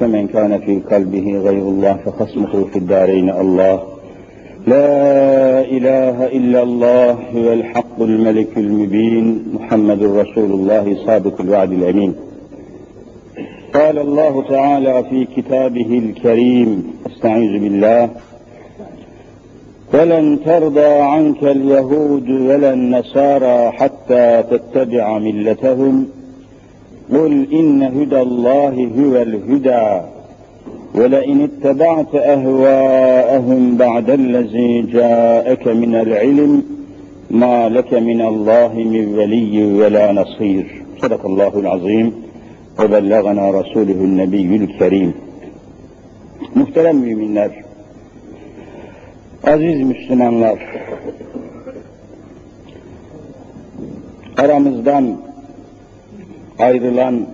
فمن كان في قلبه غير الله فخصمه في الدارين الله. لا إله إلا الله هو الحق الملك المبين محمد رسول الله صادق الوعد الأمين. قال الله تعالى في كتابه الكريم أستعيذ بالله. ولن ترضى عنك اليهود ولا النصارى حتى تتبع ملتهم قل إن هدى الله هو الهدى ولئن اتبعت أهواءهم بعد الذي جاءك من العلم ما لك من الله من ولي ولا نصير صدق الله العظيم وبلغنا رسوله النبي الكريم Muhterem müminler, aziz Müslümanlar, aramızdan ayrılan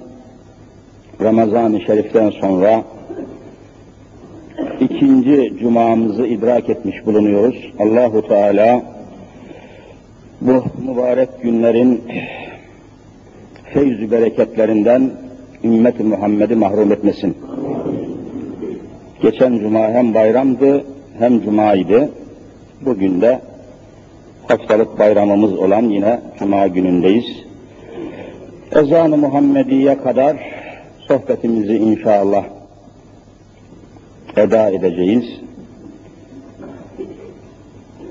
Ramazan-ı Şerif'ten sonra ikinci cumamızı idrak etmiş bulunuyoruz. Allahu Teala bu mübarek günlerin feyz bereketlerinden ümmet-i Muhammed'i mahrum etmesin. Geçen cuma hem bayramdı hem cumaydı. Bugün de haftalık bayramımız olan yine cuma günündeyiz. Ezan-ı Muhammediye kadar sohbetimizi inşallah eda edeceğiz.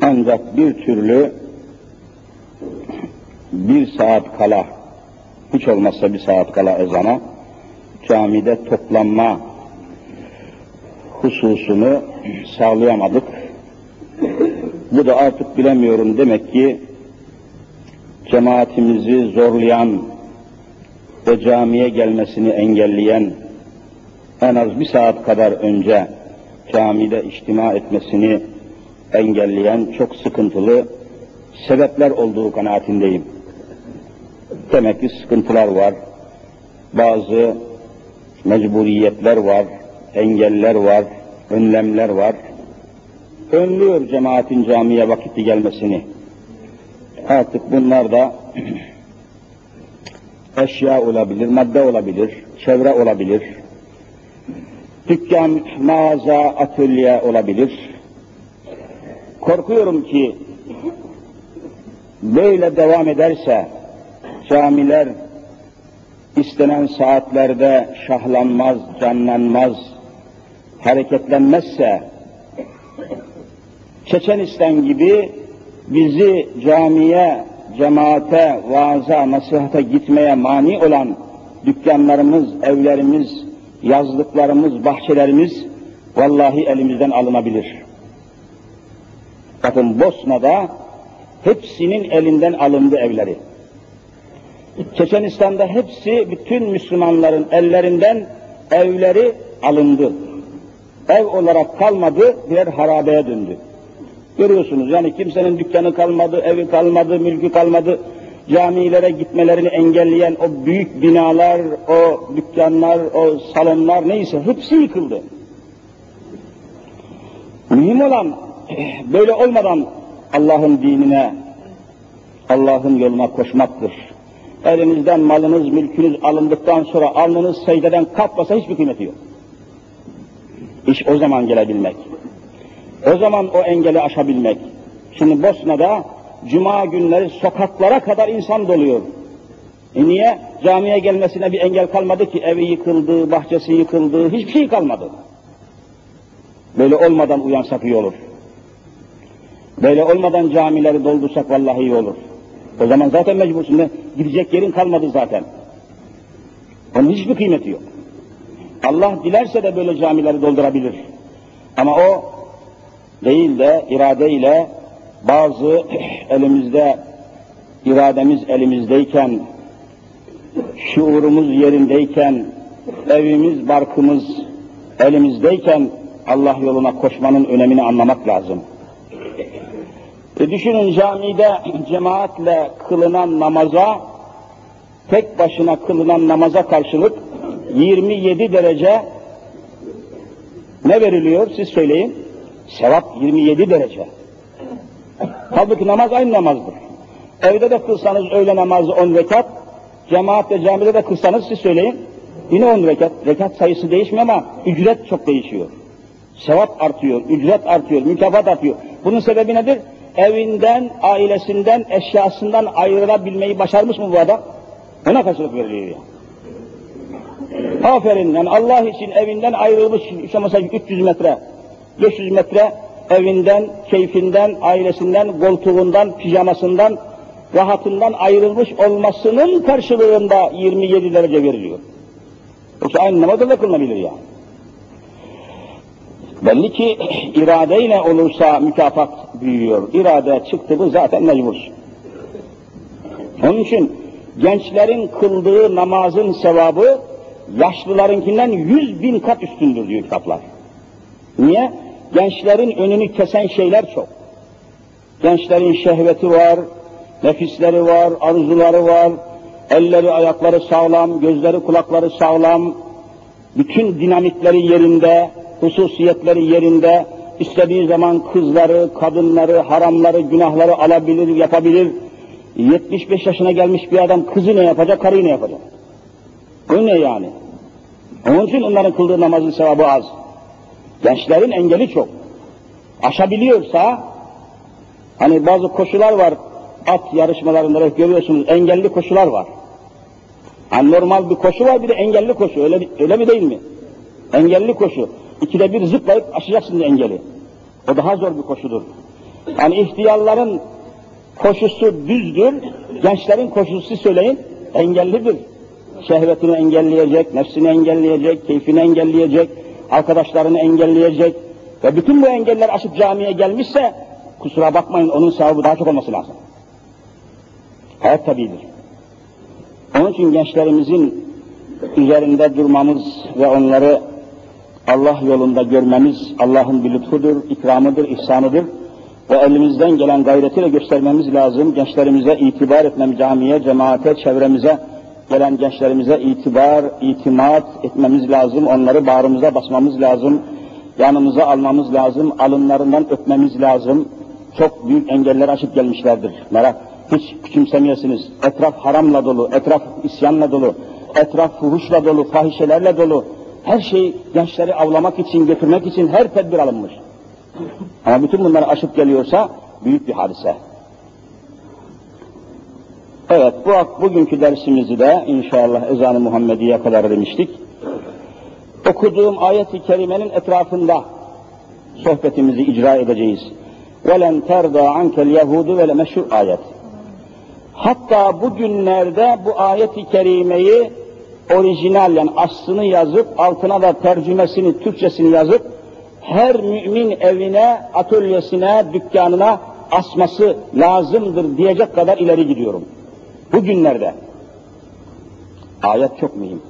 Ancak bir türlü bir saat kala, hiç olmazsa bir saat kala ezana, camide toplanma hususunu sağlayamadık. Bu da artık bilemiyorum demek ki cemaatimizi zorlayan ve camiye gelmesini engelleyen en az bir saat kadar önce camide içtima etmesini engelleyen çok sıkıntılı sebepler olduğu kanaatindeyim. Demek ki sıkıntılar var, bazı mecburiyetler var, engeller var, önlemler var. Önlüyor cemaatin camiye vakitli gelmesini. Artık bunlar da eşya olabilir, madde olabilir, çevre olabilir, dükkan, mağaza, atölye olabilir. Korkuyorum ki böyle devam ederse camiler istenen saatlerde şahlanmaz, canlanmaz, hareketlenmezse Çeçenistan gibi bizi camiye, cemaate, vaaza, nasihata gitmeye mani olan dükkanlarımız, evlerimiz, yazlıklarımız, bahçelerimiz vallahi elimizden alınabilir. Bakın Bosna'da hepsinin elinden alındı evleri. Çeçenistan'da hepsi, bütün Müslümanların ellerinden evleri alındı. Ev olarak kalmadı, birer harabeye döndü. Görüyorsunuz yani kimsenin dükkanı kalmadı, evi kalmadı, mülkü kalmadı. Camilere gitmelerini engelleyen o büyük binalar, o dükkanlar, o salonlar neyse hepsi yıkıldı. Mühim olan böyle olmadan Allah'ın dinine, Allah'ın yoluna koşmaktır. Elinizden malınız, mülkünüz alındıktan sonra alnınız secdeden kalkmasa hiçbir kıymeti yok. İş o zaman gelebilmek. O zaman o engeli aşabilmek. Şimdi Bosna'da cuma günleri sokaklara kadar insan doluyor. E niye? Camiye gelmesine bir engel kalmadı ki evi yıkıldı, bahçesi yıkıldı, hiçbir şey kalmadı. Böyle olmadan uyansak iyi olur. Böyle olmadan camileri doldursak vallahi iyi olur. O zaman zaten mecbursun. Gidecek yerin kalmadı zaten. Onun hiçbir kıymeti yok. Allah dilerse de böyle camileri doldurabilir. Ama o değil de iradeyle bazı elimizde irademiz elimizdeyken şuurumuz yerindeyken evimiz barkımız elimizdeyken Allah yoluna koşmanın önemini anlamak lazım. E düşünün camide cemaatle kılınan namaza, tek başına kılınan namaza karşılık 27 derece ne veriliyor siz söyleyin? Sevap 27 derece. Halbuki namaz aynı namazdır. Evde de kılsanız öğle namazı 10 rekat, cemaatle camide de kılsanız siz söyleyin. Yine 10 rekat. Rekat sayısı değişmiyor ama ücret çok değişiyor. Sevap artıyor, ücret artıyor, mükafat artıyor. Bunun sebebi nedir? Evinden, ailesinden, eşyasından ayrılabilmeyi başarmış mı bu adam? Ona karşılık veriliyor ya. Aferin yani Allah için evinden ayrılmış, işte mesela 300 metre, 500 metre evinden, keyfinden, ailesinden, koltuğundan, pijamasından, rahatından ayrılmış olmasının karşılığında 27 derece veriliyor. Yoksa aynı namazda da kılınabilir yani. Belli ki iradeyle olursa mükafat büyüyor. İrade çıktı mı zaten mecbursun. Onun için gençlerin kıldığı namazın sevabı yaşlılarınkinden yüz bin kat üstündür diyor kitaplar. Niye? Gençlerin önünü kesen şeyler çok. Gençlerin şehveti var, nefisleri var, arzuları var, elleri ayakları sağlam, gözleri kulakları sağlam, bütün dinamitleri yerinde, hususiyetleri yerinde, istediği zaman kızları, kadınları, haramları, günahları alabilir, yapabilir. 75 yaşına gelmiş bir adam kızı ne yapacak, karıyı ne yapacak? Bu ne yani? Onun için onların kıldığı namazın sevabı az. Gençlerin engeli çok. Aşabiliyorsa, hani bazı koşular var, at yarışmalarında görüyorsunuz, engelli koşular var. Yani normal bir koşu var, bir de engelli koşu, öyle, öyle mi değil mi? Engelli koşu. İkide bir zıplayıp aşacaksın engeli. O daha zor bir koşudur. Yani ihtiyarların koşusu düzdür, gençlerin koşusu söyleyin, engellidir. Şehvetini engelleyecek, nefsini engelleyecek, keyfini engelleyecek, arkadaşlarını engelleyecek ve bütün bu engeller aşıp camiye gelmişse kusura bakmayın onun sevabı daha çok olması lazım. Hayat tabidir. Onun için gençlerimizin üzerinde durmamız ve onları Allah yolunda görmemiz Allah'ın bir lütfudur, ikramıdır, ihsanıdır. O elimizden gelen gayretiyle göstermemiz lazım. Gençlerimize itibar etmemiz, camiye, cemaate, çevremize gelen gençlerimize itibar, itimat etmemiz lazım. Onları bağrımıza basmamız lazım. Yanımıza almamız lazım. Alınlarından öpmemiz lazım. Çok büyük engeller aşıp gelmişlerdir. Merak, hiç küçümsemeyesiniz. Etraf haramla dolu, etraf isyanla dolu, etraf fuhuşla dolu, fahişelerle dolu. Her şey gençleri avlamak için, götürmek için her tedbir alınmış. Ama bütün bunları aşıp geliyorsa büyük bir hadise. Evet, bu bugünkü dersimizi de inşallah ezan-ı Muhammediye kadar demiştik. Okuduğum ayet-i kerimenin etrafında sohbetimizi icra edeceğiz. وَلَنْ تَرْضَى عَنْكَ الْيَهُودُ وَلَ meşhur ayet. Hatta bugünlerde bu ayet-i kerimeyi orijinal yani aslını yazıp altına da tercümesini, Türkçesini yazıp her mümin evine, atölyesine, dükkanına asması lazımdır diyecek kadar ileri gidiyorum. Bugünlerde. Ayet çok mühim.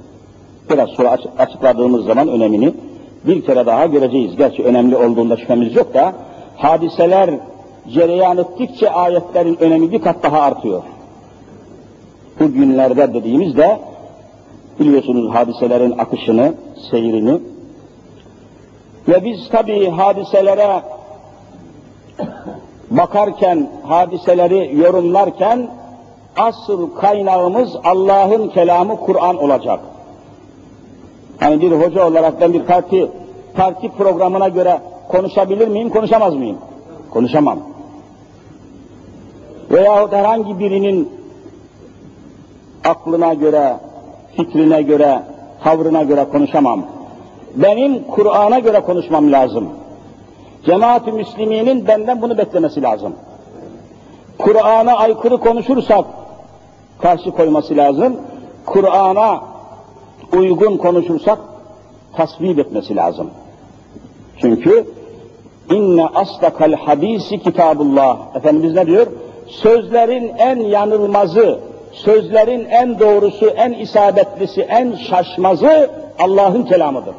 Biraz sonra açıkladığımız zaman önemini bir kere daha göreceğiz. Gerçi önemli olduğunda şüphemiz yok da hadiseler cereyan ettikçe ayetlerin önemi bir kat daha artıyor. Bu günlerde dediğimizde biliyorsunuz hadiselerin akışını, seyrini ve biz tabii hadiselere bakarken, hadiseleri yorumlarken asıl kaynağımız Allah'ın kelamı Kur'an olacak. Hani bir hoca olarak ben bir parti parti programına göre konuşabilir miyim, konuşamaz mıyım? Konuşamam. Veyahut herhangi birinin aklına göre, fikrine göre, tavrına göre konuşamam. Benim Kur'an'a göre konuşmam lazım. Cemaat-i Müslümin'in benden bunu beklemesi lazım. Kur'an'a aykırı konuşursak karşı koyması lazım. Kur'an'a uygun konuşursak tasvip etmesi lazım. Çünkü inne astakal hadisi kitabullah. Efendimiz ne diyor? Sözlerin en yanılmazı, sözlerin en doğrusu, en isabetlisi, en şaşmazı Allah'ın kelamıdır.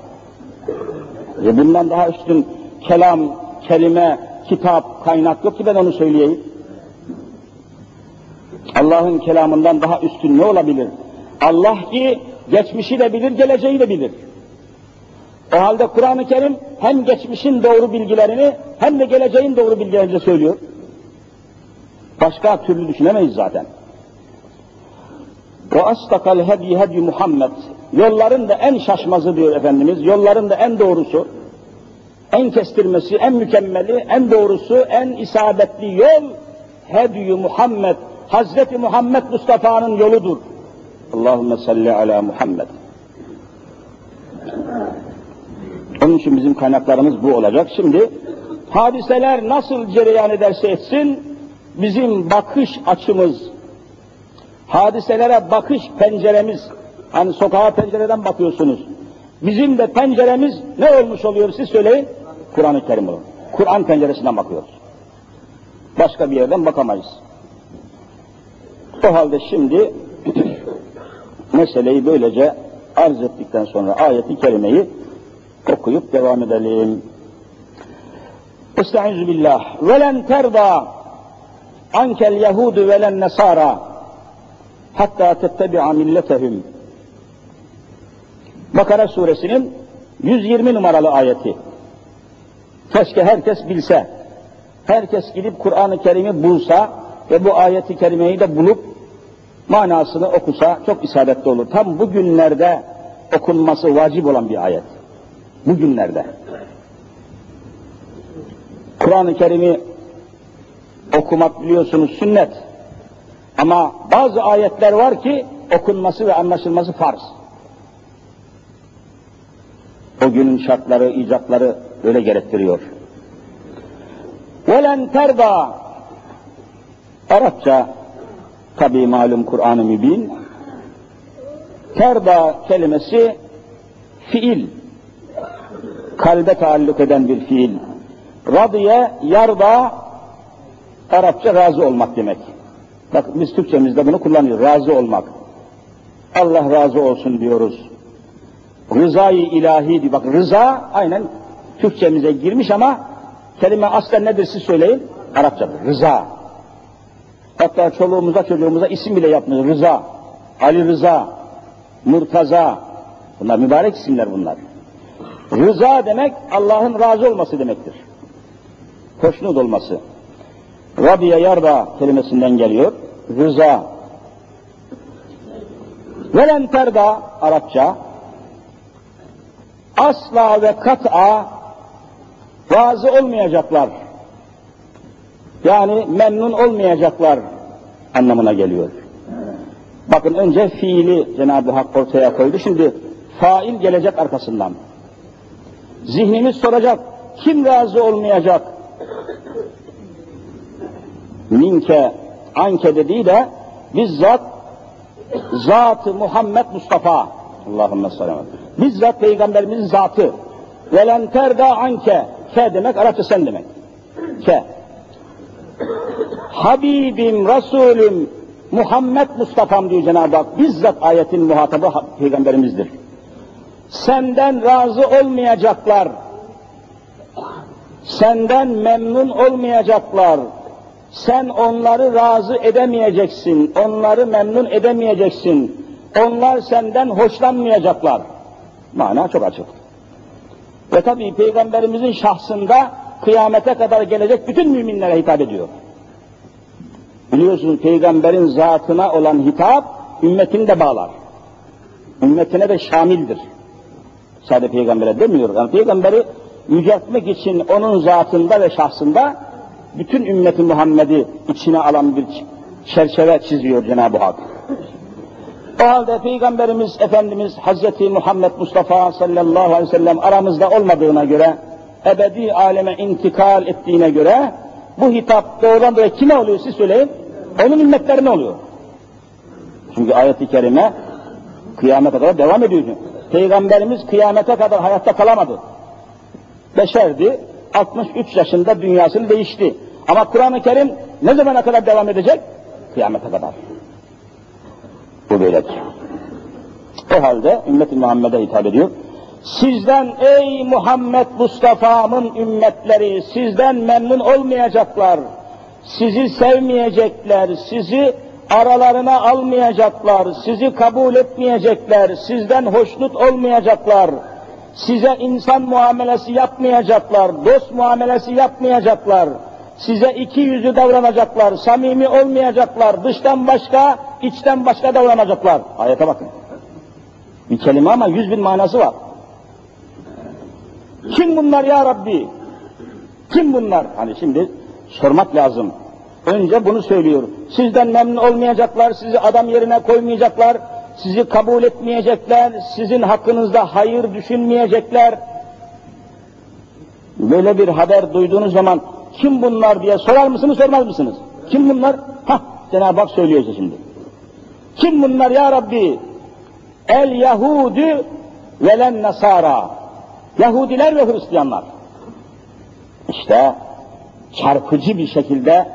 E bundan daha üstün kelam, kelime, kitap, kaynak yok ki ben onu söyleyeyim. Allah'ın kelamından daha üstün ne olabilir? Allah ki geçmişi de bilir, geleceği de bilir. O halde Kur'an-ı Kerim hem geçmişin doğru bilgilerini hem de geleceğin doğru bilgilerini söylüyor. Başka türlü düşünemeyiz zaten. Ve astakal hedi hedi Muhammed. Yolların da en şaşmazı diyor Efendimiz. Yolların da en doğrusu, en kestirmesi, en mükemmeli, en doğrusu, en isabetli yol hedi Muhammed. Hazreti Muhammed Mustafa'nın yoludur. Allahümme salli ala Muhammed. Onun için bizim kaynaklarımız bu olacak. Şimdi hadiseler nasıl cereyan ederse etsin, bizim bakış açımız, hadiselere bakış penceremiz, hani sokağa pencereden bakıyorsunuz. Bizim de penceremiz ne olmuş oluyor siz söyleyin? Kur'an-ı Kerim olur. Kur'an penceresinden bakıyoruz. Başka bir yerden bakamayız. O halde şimdi meseleyi böylece arz ettikten sonra ayeti kerimeyi okuyup devam edelim. Estaizu billah. Velen terda ankel yehudu velen nesara hatta tettebi'a milletehum. Bakara suresinin 120 numaralı ayeti. Keşke herkes bilse, herkes gidip Kur'an-ı Kerim'i bulsa ve bu ayeti kerimeyi de bulup manasını okusa çok isabetli olur. Tam bu günlerde okunması vacip olan bir ayet. Bu günlerde. Kur'an-ı Kerim'i okumak biliyorsunuz sünnet. Ama bazı ayetler var ki okunması ve anlaşılması farz. O günün şartları, icatları öyle gerektiriyor. Velen terda Arapça tabi malum Kur'an-ı Mübin terda kelimesi fiil kalbe taalluk eden bir fiil. Radiye, yarda Arapça razı olmak demek. Bak biz Türkçemizde bunu kullanıyoruz. Razı olmak. Allah razı olsun diyoruz. Rızayı ilahi bak rıza aynen Türkçemize girmiş ama kelime aslen nedir siz söyleyin? Arapçadır. Rıza. Hatta çoluğumuza çocuğumuza isim bile yapmıyor. Rıza. Ali Rıza. Murtaza. Bunlar mübarek isimler bunlar. Rıza demek Allah'ın razı olması demektir. Hoşnut olması. Rabiye yarda kelimesinden geliyor. Rıza. Velen terda Arapça asla ve kat'a razı olmayacaklar. Yani memnun olmayacaklar anlamına geliyor. Bakın önce fiili Cenab-ı Hak ortaya koydu. Şimdi fail gelecek arkasından. Zihnimiz soracak. Kim razı olmayacak? Minke, anke dediği de bizzat zat Muhammed Mustafa Allahümme sallallahu Bizzat peygamberimizin zatı. Velen terda anke. Ke demek Arapça sen demek. Ke. Habibim, Resulüm, Muhammed Mustafa'm diyor Cenab-ı Hak. Bizzat ayetin muhatabı peygamberimizdir. Senden razı olmayacaklar. Senden memnun olmayacaklar. Sen onları razı edemeyeceksin. Onları memnun edemeyeceksin. Onlar senden hoşlanmayacaklar. Mana çok açık. Ve tabi Peygamberimizin şahsında kıyamete kadar gelecek bütün müminlere hitap ediyor. Biliyorsunuz Peygamberin zatına olan hitap ümmetini de bağlar. Ümmetine de şamildir. Sadece peygambere demiyor. Yani peygamberi yüceltmek için onun zatında ve şahsında bütün ümmeti Muhammed'i içine alan bir çerçeve çiziyor Cenab-ı Hak. O halde Peygamberimiz Efendimiz Hazreti Muhammed Mustafa sallallahu aleyhi ve sellem aramızda olmadığına göre ebedi aleme intikal ettiğine göre bu hitap doğrudan dolayı kime oluyor siz söyleyin? Onun ümmetlerine oluyor. Çünkü ayet-i kerime kıyamete kadar devam ediyor. Peygamberimiz kıyamete kadar hayatta kalamadı. Beşerdi, 63 yaşında dünyasını değişti. Ama Kur'an-ı Kerim ne zamana kadar devam edecek? Kıyamete kadar. Bu böyledir. O halde ümmet-i Muhammed'e hitap ediyor. Sizden ey Muhammed Mustafa'mın ümmetleri, sizden memnun olmayacaklar, sizi sevmeyecekler, sizi aralarına almayacaklar, sizi kabul etmeyecekler, sizden hoşnut olmayacaklar, size insan muamelesi yapmayacaklar, dost muamelesi yapmayacaklar, size iki yüzlü davranacaklar, samimi olmayacaklar, dıştan başka, içten başka davranacaklar. Ayete bakın. Bir kelime ama yüz bin manası var. Kim bunlar ya Rabbi? Kim bunlar? Hani şimdi sormak lazım. Önce bunu söylüyor. Sizden memnun olmayacaklar, sizi adam yerine koymayacaklar, sizi kabul etmeyecekler, sizin hakkınızda hayır düşünmeyecekler. Böyle bir haber duyduğunuz zaman kim bunlar diye sorar mısınız, sormaz mısınız? Kim bunlar? Hah, Cenab-ı Hak söylüyor şimdi. Kim bunlar ya Rabbi? El Yahudü velen Nasara. Yahudiler ve Hristiyanlar. İşte çarpıcı bir şekilde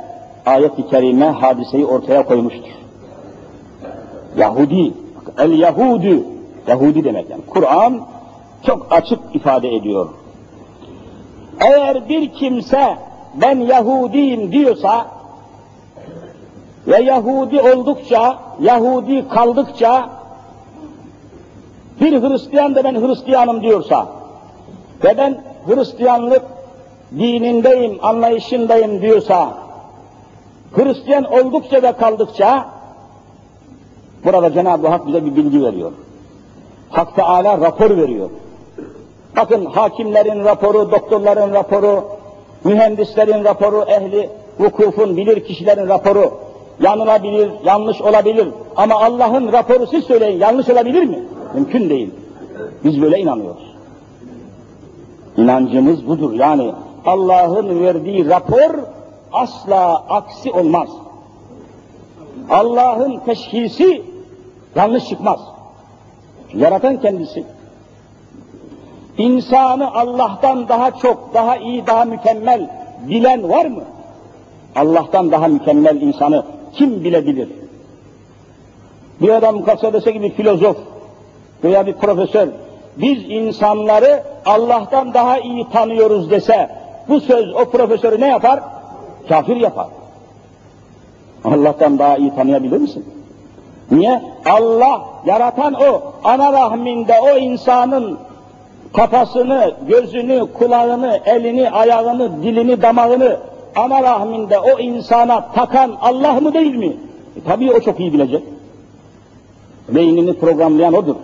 ayet-i kerime hadiseyi ortaya koymuştur. Yahudi, el Yahudü, Yahudi demek yani. Kur'an çok açık ifade ediyor. Eğer bir kimse ben Yahudiyim diyorsa ve Yahudi oldukça, Yahudi kaldıkça bir Hristiyan da ben Hristiyanım diyorsa ve ben Hristiyanlık dinindeyim, anlayışındayım diyorsa Hristiyan oldukça ve kaldıkça burada Cenab-ı Hak bize bir bilgi veriyor. Hak Teala rapor veriyor. Bakın hakimlerin raporu, doktorların raporu, mühendislerin raporu, ehli hukukun bilir kişilerin raporu yanılabilir, yanlış olabilir. Ama Allah'ın raporu siz söyleyin yanlış olabilir mi? Mümkün değil. Biz böyle inanıyoruz. İnancımız budur. Yani Allah'ın verdiği rapor asla aksi olmaz. Allah'ın teşhisi yanlış çıkmaz. Yaratan kendisi. İnsanı Allah'tan daha çok, daha iyi, daha mükemmel bilen var mı? Allah'tan daha mükemmel insanı kim bilebilir? Bir adam kalksa dese gibi filozof veya bir profesör, biz insanları Allah'tan daha iyi tanıyoruz dese, bu söz o profesörü ne yapar? Kafir yapar. Allah'tan daha iyi tanıyabilir misin? Niye? Allah, yaratan o, ana rahminde o insanın kafasını, gözünü, kulağını, elini, ayağını, dilini, damağını ana rahminde o insana takan Allah mı değil mi? E, tabii o çok iyi bilecek. Beynini programlayan odur.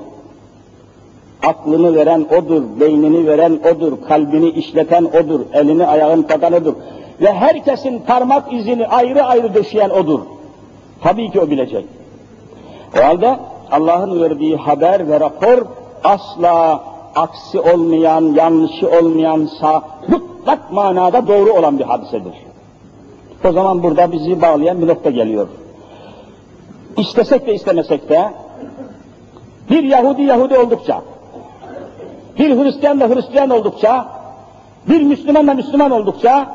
Aklını veren odur, beynini veren odur, kalbini işleten odur, elini ayağını odur. Ve herkesin parmak izini ayrı ayrı döşeyen odur. Tabii ki o bilecek. O halde Allah'ın verdiği haber ve rapor asla aksi olmayan, yanlışı olmayan, sağ, mutlak manada doğru olan bir hadisedir. O zaman burada bizi bağlayan bir nokta geliyor. İstesek de istemesek de bir Yahudi Yahudi oldukça, bir Hristiyan da Hristiyan oldukça, bir Müslüman da Müslüman oldukça,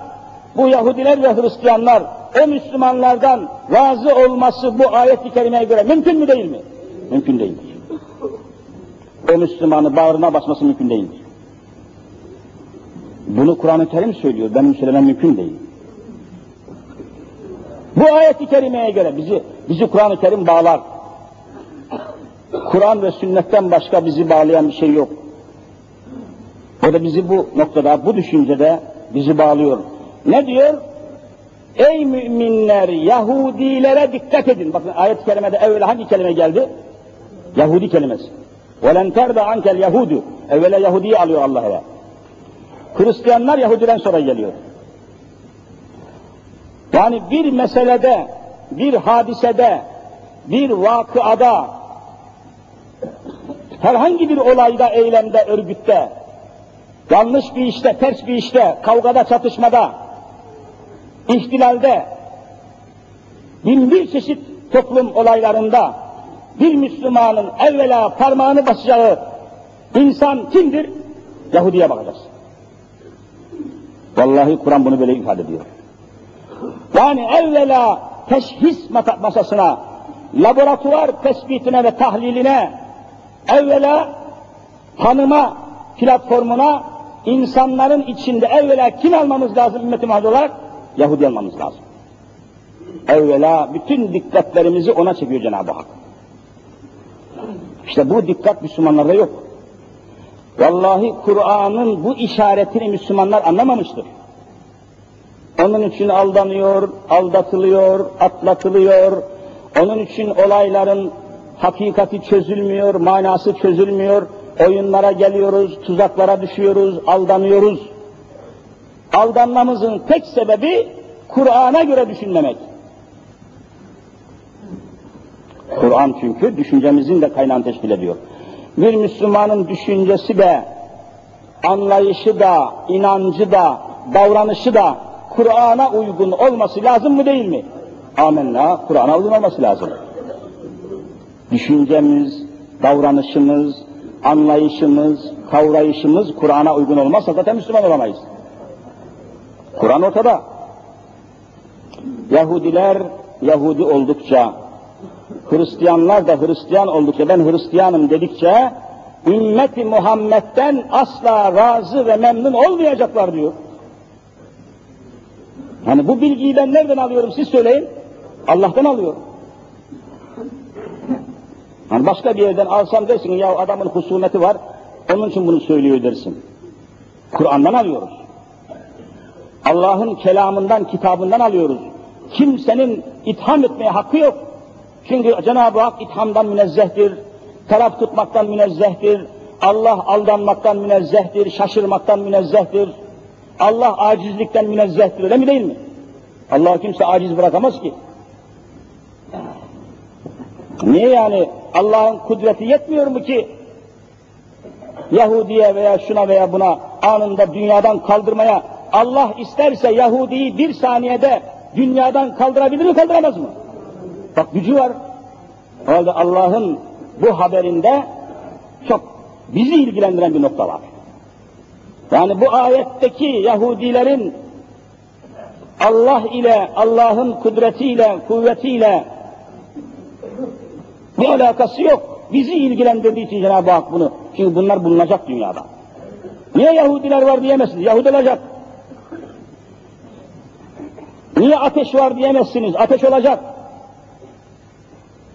bu Yahudiler ve Hristiyanlar o Müslümanlardan razı olması bu ayet-i kerimeye göre mümkün mü değil mi? Mümkün değildir. O Müslümanı bağrına basması mümkün değildir. Bunu Kur'an-ı Kerim söylüyor, benim söylemem mümkün değil. Bu ayet-i kerimeye göre bizi, bizi Kur'an-ı Kerim bağlar. Kur'an ve sünnetten başka bizi bağlayan bir şey yok. O da bizi bu noktada, bu düşüncede bizi bağlıyor. Ne diyor? Ey müminler, Yahudilere dikkat edin. Bakın ayet-i kerimede evvela hangi kelime geldi? Yahudi kelimesi. وَلَنْ تَرْدَ عَنْكَ الْيَهُودُ Evvela Yahudi'yi alıyor Allah eve. Hristiyanlar Yahudiden sonra geliyor. Yani bir meselede, bir hadisede, bir vakıada, herhangi bir olayda, eylemde, örgütte yanlış bir işte, ters bir işte, kavgada, çatışmada, ihtilalde, bin bir çeşit toplum olaylarında bir Müslümanın evvela parmağını basacağı insan kimdir? Yahudi'ye bakacağız. Vallahi Kur'an bunu böyle ifade ediyor. Yani evvela teşhis masasına, laboratuvar tespitine ve tahliline, evvela tanıma platformuna insanların içinde evvela kim almamız lazım ümmeti olarak? Yahudi almamız lazım. Evvela bütün dikkatlerimizi ona çekiyor Cenab-ı Hak. İşte bu dikkat Müslümanlarda yok. Vallahi Kur'an'ın bu işaretini Müslümanlar anlamamıştır. Onun için aldanıyor, aldatılıyor, atlatılıyor. Onun için olayların hakikati çözülmüyor, manası çözülmüyor. Oyunlara geliyoruz, tuzaklara düşüyoruz, aldanıyoruz. Aldanmamızın tek sebebi Kur'an'a göre düşünmemek. Kur'an çünkü düşüncemizin de kaynağını teşkil ediyor. Bir Müslümanın düşüncesi de, anlayışı da, inancı da, davranışı da Kur'an'a uygun olması lazım mı değil mi? Amenna, Kur'an'a uygun olması lazım. Düşüncemiz, davranışımız, anlayışımız, kavrayışımız Kur'an'a uygun olmazsa zaten Müslüman olamayız. Kur'an ortada. Yahudiler Yahudi oldukça, Hristiyanlar da Hristiyan oldukça, ben Hristiyanım dedikçe, ümmeti Muhammed'den asla razı ve memnun olmayacaklar diyor. Hani bu bilgiyi ben nereden alıyorum siz söyleyin. Allah'tan alıyorum. Hani başka bir yerden alsam dersin ya adamın husumeti var, onun için bunu söylüyor dersin. Kur'an'dan alıyoruz. Allah'ın kelamından, kitabından alıyoruz. Kimsenin itham etmeye hakkı yok. Çünkü Cenab-ı Hak ithamdan münezzehtir, taraf tutmaktan münezzehtir, Allah aldanmaktan münezzehtir, şaşırmaktan münezzehtir. Allah acizlikten münezzehtir, öyle mi değil mi? Allah kimse aciz bırakamaz ki. Niye yani Allah'ın kudreti yetmiyor mu ki Yahudiye veya şuna veya buna anında dünyadan kaldırmaya Allah isterse Yahudi'yi bir saniyede dünyadan kaldırabilir mi kaldıramaz mı? Bak gücü var. O halde Allah'ın bu haberinde çok bizi ilgilendiren bir nokta var. Yani bu ayetteki Yahudilerin Allah ile, Allah'ın kudretiyle, kuvvetiyle bir alakası yok. Bizi ilgilendirdiği için Cenab-ı Hak bunu. Çünkü bunlar bulunacak dünyada. Niye Yahudiler var diyemezsiniz? Yahudi olacak. Niye ateş var diyemezsiniz? Ateş olacak.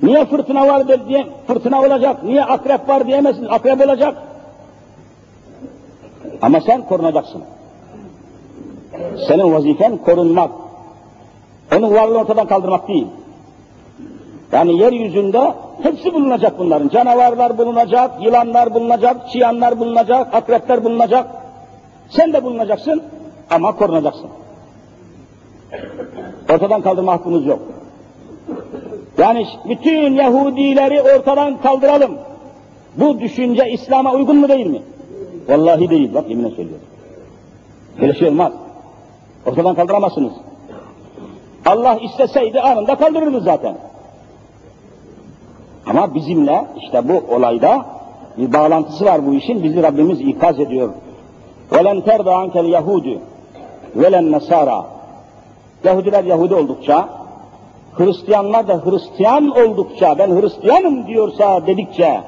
Niye fırtına var diye fırtına olacak. Niye akrep var diyemezsiniz? Akrep olacak. Ama sen korunacaksın. Senin vazifen korunmak. Onun varlığını ortadan kaldırmak değil. Yani yeryüzünde hepsi bulunacak bunların. Canavarlar bulunacak, yılanlar bulunacak, çiyanlar bulunacak, akrepler bulunacak. Sen de bulunacaksın ama korunacaksın. Ortadan kaldırma hakkımız yok. Yani bütün Yahudileri ortadan kaldıralım. Bu düşünce İslam'a uygun mu değil mi? Vallahi değil, bak yeminle söylüyorum. Böyle şey olmaz. Ortadan kaldıramazsınız. Allah isteseydi anında kaldırırdı zaten. Ama bizimle işte bu olayda bir bağlantısı var bu işin. Bizi Rabbimiz ikaz ediyor. وَلَنْ تَرْضَ عَنْكَ الْيَهُودُ وَلَنْ نَسَارَ Yahudiler Yahudi oldukça, Hristiyanlar da Hristiyan oldukça, ben Hristiyanım diyorsa dedikçe,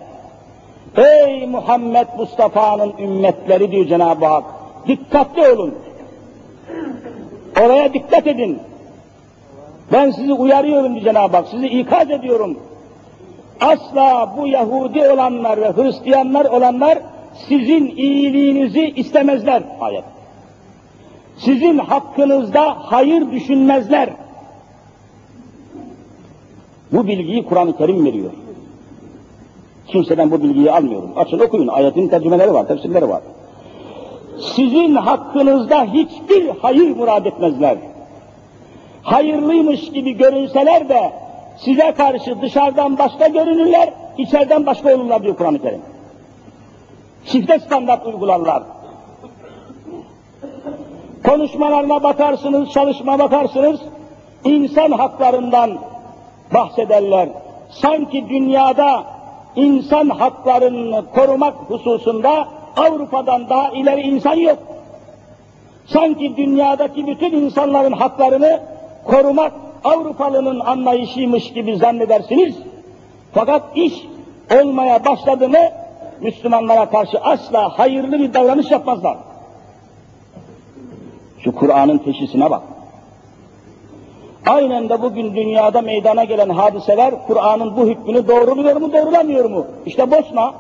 ey Muhammed Mustafa'nın ümmetleri diyor Cenab-ı Hak, dikkatli olun. Oraya dikkat edin. Ben sizi uyarıyorum diyor Cenab-ı Hak, sizi ikaz ediyorum. Asla bu Yahudi olanlar ve Hristiyanlar olanlar sizin iyiliğinizi istemezler. Ayet. Sizin hakkınızda hayır düşünmezler. Bu bilgiyi Kur'an-ı Kerim veriyor. Kimseden bu bilgiyi almıyorum. Açın okuyun. Ayetin tercümeleri var, tefsirleri var. Sizin hakkınızda hiçbir hayır murad etmezler. Hayırlıymış gibi görünseler de size karşı dışarıdan başka görünürler, içeriden başka olurlar diyor Kur'an-ı Kerim. Çifte standart uygularlar. konuşmalarına bakarsınız, çalışma bakarsınız, insan haklarından bahsederler. Sanki dünyada insan haklarını korumak hususunda Avrupa'dan daha ileri insan yok. Sanki dünyadaki bütün insanların haklarını korumak Avrupalının anlayışıymış gibi zannedersiniz. Fakat iş olmaya başladı mı Müslümanlara karşı asla hayırlı bir davranış yapmazlar. Şu Kur'an'ın teşhisine bak. Aynen de bugün dünyada meydana gelen hadiseler Kur'an'ın bu hükmünü doğruluyor mu doğrulamıyor mu? İşte Bosna,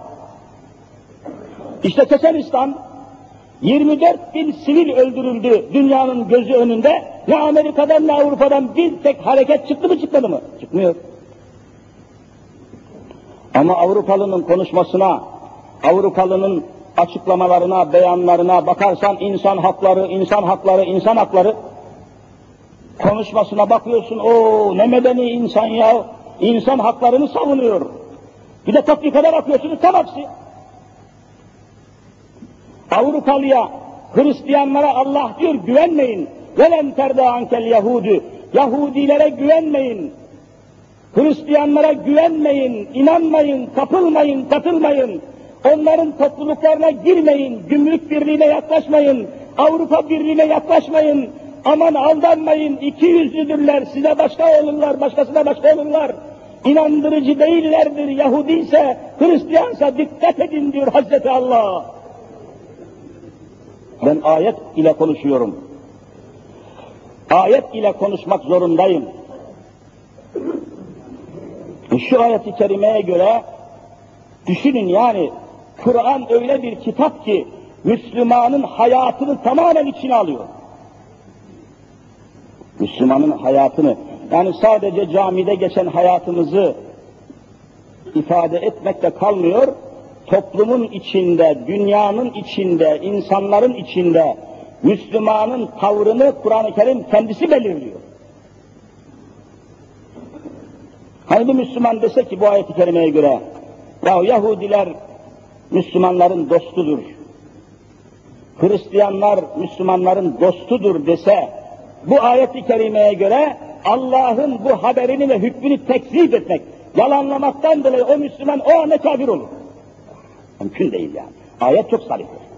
işte Çeçenistan, 24 bin sivil öldürüldü dünyanın gözü önünde. Ne Amerika'dan ne Avrupa'dan bir tek hareket çıktı mı çıkmadı mı? Çıkmıyor. Ama Avrupalının konuşmasına, Avrupalının açıklamalarına, beyanlarına bakarsan insan hakları, insan hakları, insan hakları konuşmasına bakıyorsun, o ne medeni insan ya, insan haklarını savunuyor. Bir de tatbikata bakıyorsunuz, tam aksi. Avrupalıya, Hristiyanlara Allah diyor güvenmeyin. Velen terda ankel Yahudu. Yahudilere güvenmeyin. Hristiyanlara güvenmeyin, inanmayın, kapılmayın, katılmayın. Onların topluluklarına girmeyin, gümrük birliğine yaklaşmayın, Avrupa birliğine yaklaşmayın. Aman aldanmayın, iki yüzlüdürler, size başka olurlar, başkasına başka olurlar. İnandırıcı değillerdir, Yahudi ise, Hristiyansa dikkat edin diyor Hazreti Allah. Ben ayet ile konuşuyorum. Ayet ile konuşmak zorundayım. Şu ayeti kerimeye göre düşünün yani Kur'an öyle bir kitap ki Müslümanın hayatını tamamen içine alıyor. Müslümanın hayatını yani sadece camide geçen hayatımızı ifade etmekle kalmıyor, toplumun içinde, dünyanın içinde, insanların içinde Müslümanın tavrını Kur'an-ı Kerim kendisi belirliyor. Hani bir Müslüman dese ki bu ayeti kerimeye göre, ya Yahudiler Müslümanların dostudur, Hristiyanlar Müslümanların dostudur dese, bu ayeti kerimeye göre Allah'ın bu haberini ve hükmünü tekzip etmek, yalanlamaktan dolayı o Müslüman o anda kafir olur. Mümkün değil yani. Ayet çok sarihtir.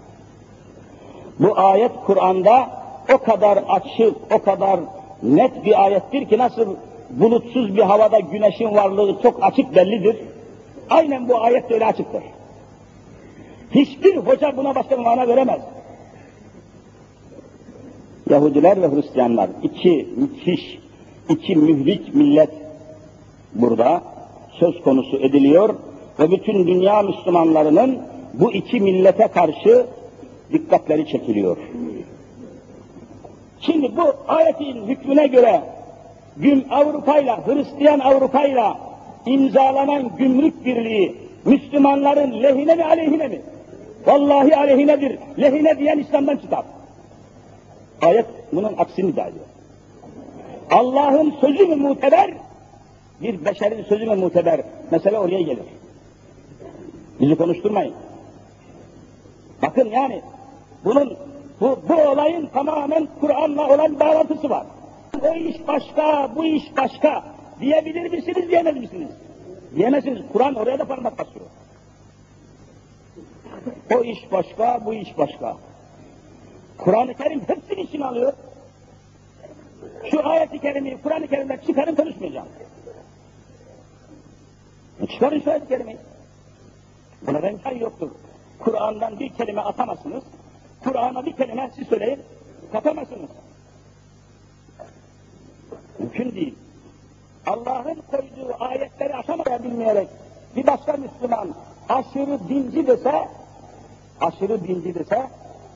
Bu ayet Kur'an'da o kadar açık, o kadar net bir ayettir ki nasıl bulutsuz bir havada güneşin varlığı çok açık bellidir. Aynen bu ayet de öyle açıktır. Hiçbir hoca buna başka mana veremez. Yahudiler ve Hristiyanlar iki müthiş, iki mühlik millet burada söz konusu ediliyor ve bütün dünya Müslümanlarının bu iki millete karşı dikkatleri çekiliyor. Şimdi bu ayetin hükmüne göre gün Avrupa'yla, Hristiyan Avrupa'yla imzalanan gümrük birliği Müslümanların lehine mi aleyhine mi? Vallahi aleyhinedir. Lehine diyen İslam'dan çıkar. Ayet bunun aksini iddia ediyor. Allah'ın sözü mü muteber? Bir beşerin sözü mü muteber? Mesele oraya gelir. Bizi konuşturmayın. Bakın yani bunun bu, bu olayın tamamen Kur'an'la olan bağlantısı var. O iş başka, bu iş başka diyebilir misiniz, diyemez misiniz? Diyemezsiniz. Kur'an oraya da parmak basıyor. O iş başka, bu iş başka. Kur'an-ı Kerim hepsini içine alıyor. Şu ayet-i Kur'an-ı Kerim'den çıkarın konuşmayacağım. E çıkarın şu ayet-i kerimeyi. Buna imkan yoktur. Kur'an'dan bir kelime atamazsınız. Kur'an'a bir kelime siz söyleyin, katamazsınız. Mümkün değil. Allah'ın koyduğu ayetleri aşamaya bilmeyerek bir başka Müslüman aşırı dinci dese, aşırı dinci dese,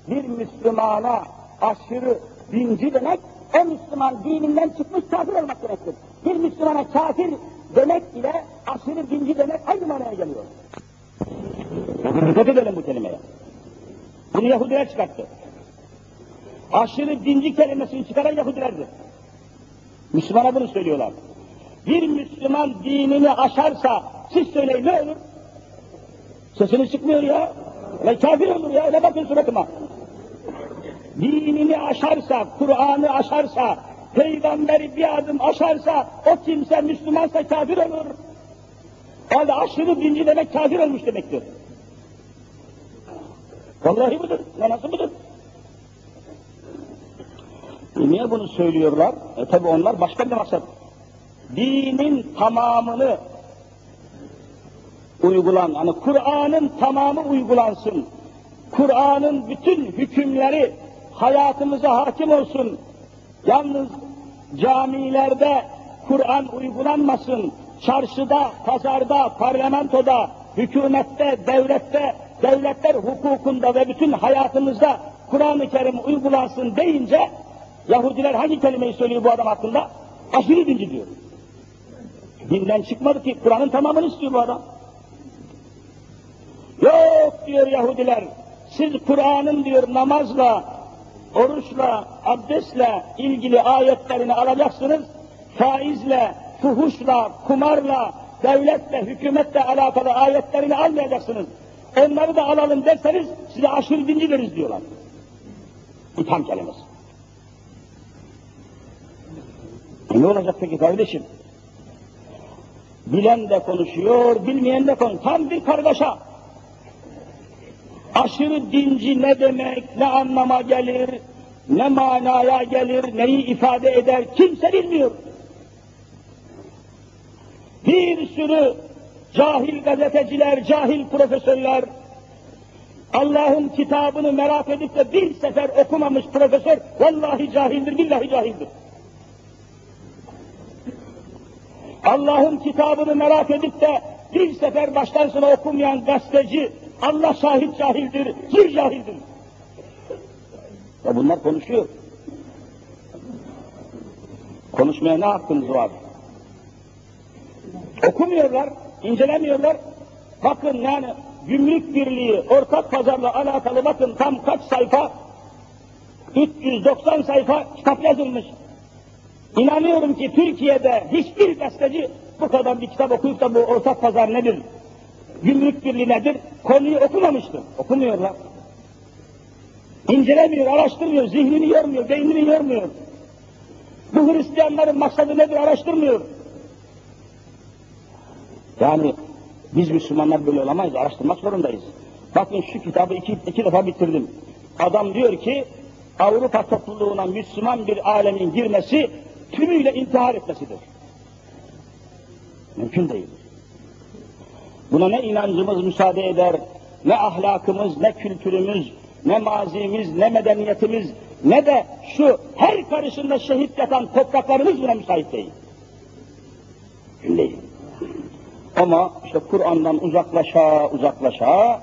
bir Müslümana aşırı dinci demek, o Müslüman dininden çıkmış kafir olmak demektir. Bir Müslümana kafir demek ile aşırı dinci demek aynı manaya geliyor. Dikkat edelim bu kelimeye. Bunu Yahudiler çıkarttı. Aşırı dinci kelimesini çıkaran Yahudilerdir. Müslümana bunu söylüyorlar. Bir Müslüman dinini aşarsa siz söyleyin ne olur? Sesini çıkmıyor ya. Ve kafir olur ya. Ne bakın suratıma. dinini aşarsa, Kur'an'ı aşarsa, peygamberi bir adım aşarsa, o kimse Müslümansa kafir olur. Da aşırı dinci demek kafir olmuş demektir. Vallahi budur, manası budur. E niye bunu söylüyorlar? E tabi onlar başka bir maksat. Dinin tamamını uygulan, hani Kur'an'ın tamamı uygulansın. Kur'an'ın bütün hükümleri hayatımıza hakim olsun. Yalnız camilerde Kur'an uygulanmasın. Çarşıda, pazarda, parlamentoda, hükümette, devlette, devletler hukukunda ve bütün hayatımızda Kur'an-ı Kerim uygulansın deyince Yahudiler hangi kelimeyi söylüyor bu adam hakkında? Aşırı dinci diyor. Dinden çıkmadı ki Kur'an'ın tamamını istiyor bu adam. Yok diyor Yahudiler, siz Kur'an'ın diyor namazla, oruçla, abdestle ilgili ayetlerini alacaksınız, faizle, fuhuşla, kumarla, devletle, hükümetle alakalı ayetlerini almayacaksınız. Onları da alalım derseniz size aşırı dinci veririz diyorlar. İtham kelimesi. E ne olacak peki kardeşim? Bilen de konuşuyor, bilmeyen de konuşuyor. Tam bir kargaşa. Aşırı dinci ne demek, ne anlama gelir, ne manaya gelir, neyi ifade eder kimse bilmiyor. Bir sürü cahil gazeteciler, cahil profesörler, Allah'ın kitabını merak edip de bir sefer okumamış profesör, vallahi cahildir, billahi cahildir. Allah'ın kitabını merak edip de bir sefer baştan sona okumayan gazeteci, Allah şahit cahildir, zır cahildir. Ya bunlar konuşuyor. Konuşmaya ne hakkınız var? Okumuyorlar, incelemiyorlar. Bakın yani gümrük birliği, ortak pazarla alakalı bakın tam kaç sayfa? 390 sayfa kitap yazılmış. İnanıyorum ki Türkiye'de hiçbir gazeteci bu kadar bir kitap okuyup da bu ortak pazar nedir, gümrük birliği nedir, konuyu okumamıştır. Okumuyorlar. İncelemiyor, araştırmıyor, zihnini yormuyor, beynini yormuyor. Bu Hristiyanların maksadı nedir araştırmıyor. Yani biz Müslümanlar böyle olamayız, araştırmak zorundayız. Bakın şu kitabı iki, iki defa bitirdim. Adam diyor ki, Avrupa topluluğuna Müslüman bir alemin girmesi, tümüyle intihar etmesidir. Mümkün değil. Buna ne inancımız müsaade eder, ne ahlakımız, ne kültürümüz, ne mazimiz, ne medeniyetimiz, ne de şu her karışında şehit yatan topraklarımız buna müsait değil. Mümkün değil. Ama işte Kur'an'dan uzaklaşa uzaklaşa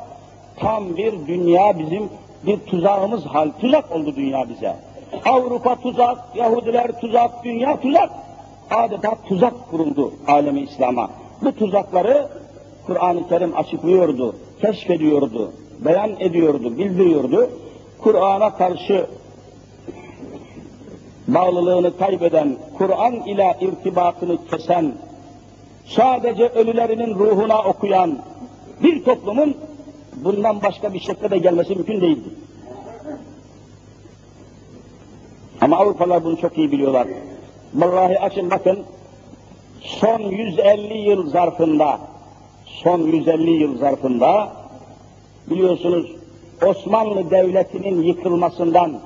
tam bir dünya bizim bir tuzağımız hal, tuzak oldu dünya bize. Avrupa tuzak, Yahudiler tuzak, dünya tuzak. Adeta tuzak kuruldu alemi İslam'a. Bu tuzakları Kur'an-ı Kerim açıklıyordu, keşfediyordu, beyan ediyordu, bildiriyordu. Kur'an'a karşı bağlılığını kaybeden, Kur'an ile irtibatını kesen, sadece ölülerinin ruhuna okuyan bir toplumun bundan başka bir şekilde de gelmesi mümkün değildi. Ama Avrupalılar bunu çok iyi biliyorlar. Vallahi açın bakın, son 150 yıl zarfında, son 150 yıl zarfında, biliyorsunuz Osmanlı Devleti'nin yıkılmasından,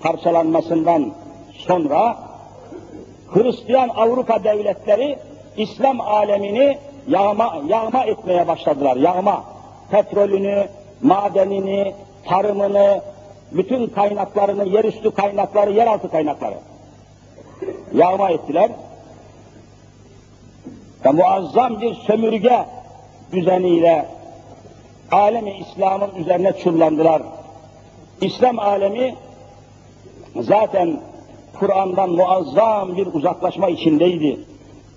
parçalanmasından sonra Hristiyan Avrupa devletleri İslam alemini yağma, yağma etmeye başladılar, yağma. Petrolünü, madenini, tarımını, bütün kaynaklarını, yerüstü kaynakları, yeraltı kaynakları yağma ettiler. Ve muazzam bir sömürge düzeniyle alemi İslam'ın üzerine çullandılar. İslam alemi zaten Kur'an'dan muazzam bir uzaklaşma içindeydi.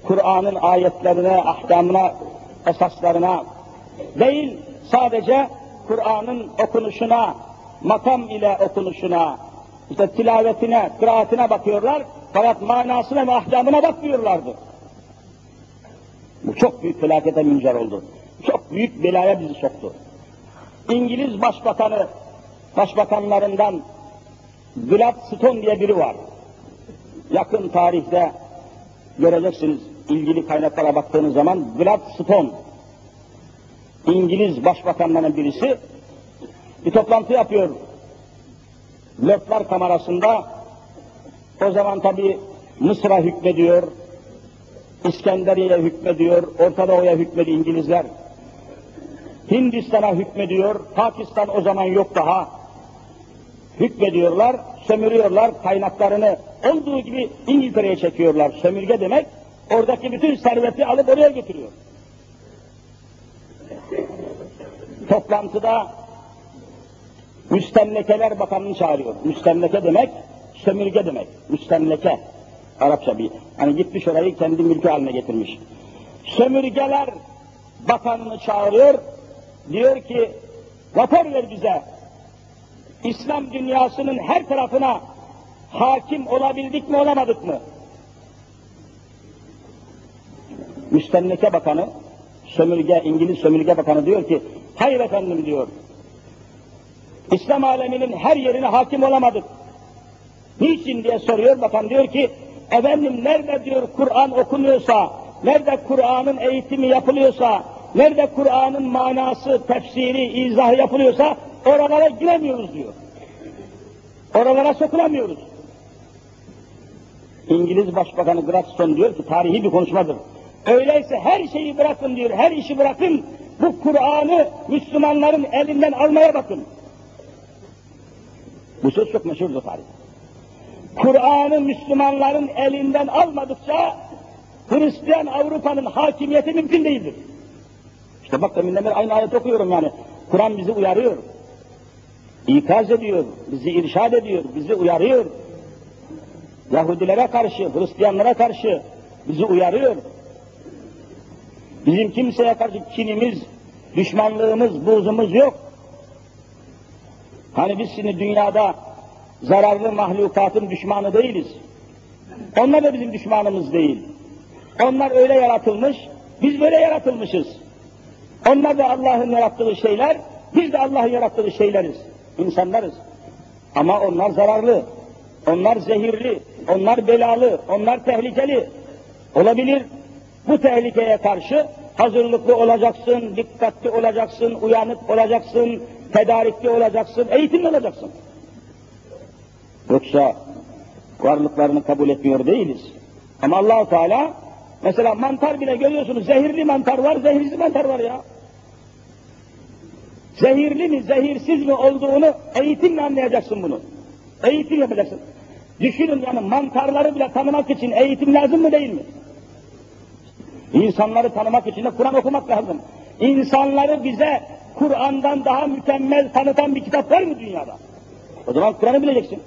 Kur'an'ın ayetlerine, ahkamına, esaslarına değil, sadece Kur'an'ın okunuşuna, makam ile okunuşuna, işte tilavetine, kıraatine bakıyorlar, fakat manasına ve ahkamına bakmıyorlardı. Bu çok büyük felakete müncer oldu. Çok büyük belaya bizi soktu. İngiliz başbakanı, başbakanlarından Gladstone diye biri var. Yakın tarihte göreceksiniz ilgili kaynaklara baktığınız zaman Gladstone İngiliz başbakanlarının birisi bir toplantı yapıyor. Lordlar kamerasında o zaman tabi Mısır'a hükmediyor, İskenderiye hükmediyor, Orta Doğu'ya hükmediyor İngilizler. Hindistan'a hükmediyor, Pakistan o zaman yok daha. Hükmediyorlar, sömürüyorlar, kaynaklarını olduğu gibi İngiltere'ye çekiyorlar. Sömürge demek, oradaki bütün serveti alıp oraya götürüyor. Toplantıda Müstemlekeler Bakanı'nı çağırıyor. Müstemleke demek, sömürge demek. Müstemleke. Arapça bir. Hani gitmiş orayı kendi mülkü haline getirmiş. Sömürgeler Bakanı'nı çağırıyor. Diyor ki, rapor ver bize. İslam dünyasının her tarafına hakim olabildik mi olamadık mı? Müstemleke Bakanı, sömürge, İngiliz sömürge bakanı diyor ki, hayır efendim diyor, İslam aleminin her yerine hakim olamadık. Niçin diye soruyor, bakan diyor ki, efendim nerede diyor Kur'an okunuyorsa, nerede Kur'an'ın eğitimi yapılıyorsa, nerede Kur'an'ın manası, tefsiri, izahı yapılıyorsa, oralara giremiyoruz diyor. Oralara sokulamıyoruz. İngiliz Başbakanı Gladstone diyor ki, tarihi bir konuşmadır. Öyleyse her şeyi bırakın diyor, her işi bırakın, bu Kur'an'ı Müslümanların elinden almaya bakın. Bu söz çok meşhurdur tarih. Kur'an'ı Müslümanların elinden almadıkça Hristiyan Avrupa'nın hakimiyeti mümkün değildir. İşte bak deminden beri aynı ayet okuyorum yani. Kur'an bizi uyarıyor. İkaz ediyor, bizi irşad ediyor, bizi uyarıyor. Yahudilere karşı, Hristiyanlara karşı bizi uyarıyor. Bizim kimseye karşı kinimiz, düşmanlığımız, buzumuz yok. Hani biz şimdi dünyada zararlı mahlukatın düşmanı değiliz. Onlar da bizim düşmanımız değil. Onlar öyle yaratılmış, biz böyle yaratılmışız. Onlar da Allah'ın yarattığı şeyler, biz de Allah'ın yarattığı şeyleriz. İnsanlarız. Ama onlar zararlı, onlar zehirli, onlar belalı, onlar tehlikeli. Olabilir. Bu tehlikeye karşı hazırlıklı olacaksın, dikkatli olacaksın, uyanık olacaksın, tedarikli olacaksın, eğitimli olacaksın. Yoksa varlıklarını kabul etmiyor değiliz. Ama Allahu Teala mesela mantar bile görüyorsunuz zehirli mantar var, zehirsiz mantar var ya. Zehirli mi, zehirsiz mi olduğunu eğitimle anlayacaksın bunu. Eğitim yapacaksın. Düşünün yani mantarları bile tanımak için eğitim lazım mı değil mi? İnsanları tanımak için de Kur'an okumak lazım. İnsanları bize Kur'an'dan daha mükemmel tanıtan bir kitap var mı dünyada? O zaman Kur'an'ı bileceksin.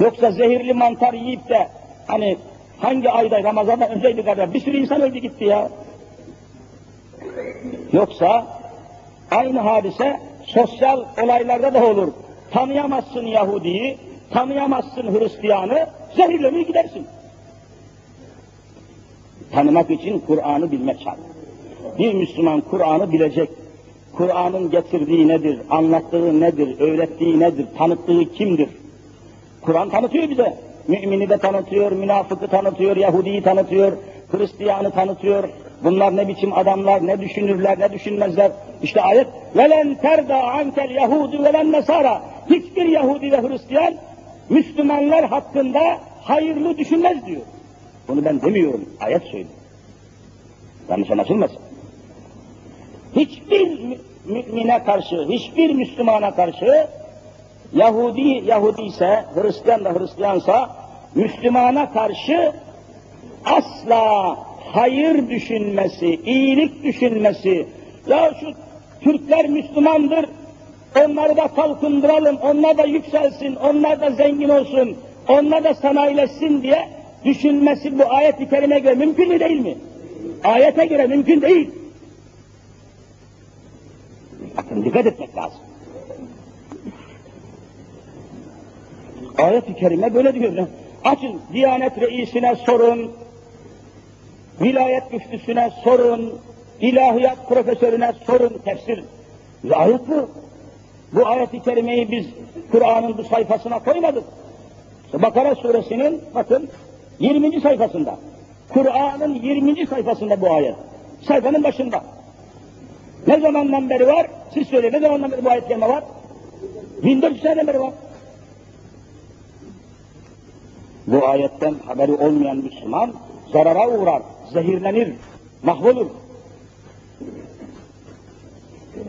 Yoksa zehirli mantar yiyip de hani hangi ayda Ramazan'dan önceydi kadar bir sürü insan öldü gitti ya. Yoksa aynı hadise sosyal olaylarda da olur. Tanıyamazsın Yahudi'yi, tanıyamazsın Hristiyan'ı, zehirlemeye gidersin. Tanımak için Kur'an'ı bilmek şart. Bir Müslüman Kur'an'ı bilecek. Kur'an'ın getirdiği nedir, anlattığı nedir, öğrettiği nedir, tanıttığı kimdir? Kur'an tanıtıyor bize. Mümini de tanıtıyor, münafıkı tanıtıyor, Yahudi'yi tanıtıyor, Hristiyan'ı tanıtıyor. Bunlar ne biçim adamlar, ne düşünürler, ne düşünmezler. İşte ayet velen terda ankel Yahudi velen Nesara. Hiçbir Yahudi ve Hristiyan Müslümanlar hakkında hayırlı düşünmez diyor. Bunu ben demiyorum, ayet söylüyor. Yanlış anlaşılmasın. Hiçbir mümine karşı, hiçbir Müslümana karşı Yahudi Yahudi ise, Hristiyan da Hristiyansa Müslümana karşı asla hayır düşünmesi, iyilik düşünmesi, ya şu Türkler Müslümandır, onları da kalkındıralım, onlar da yükselsin, onlar da zengin olsun, onlar da sanayileşsin diye düşünmesi bu ayet-i kerime göre mümkün mü değil mi? Ayete göre mümkün değil. Bakın dikkat etmek lazım. Ayet-i kerime böyle diyor. Açın Diyanet reisine sorun, vilayet müftüsüne sorun, ilahiyat profesörüne sorun, tefsir. Ayet bu. Bu ayet-i kerimeyi biz Kur'an'ın bu sayfasına koymadık. Bakara suresinin bakın 20. sayfasında. Kur'an'ın 20. sayfasında bu ayet. Sayfanın başında. Ne zamandan beri var? Siz söyleyin. Ne zamandan beri bu ayet kelime var? 1400 seneden beri var. Bu ayetten haberi olmayan Müslüman zarara uğrar, zehirlenir, mahvolur.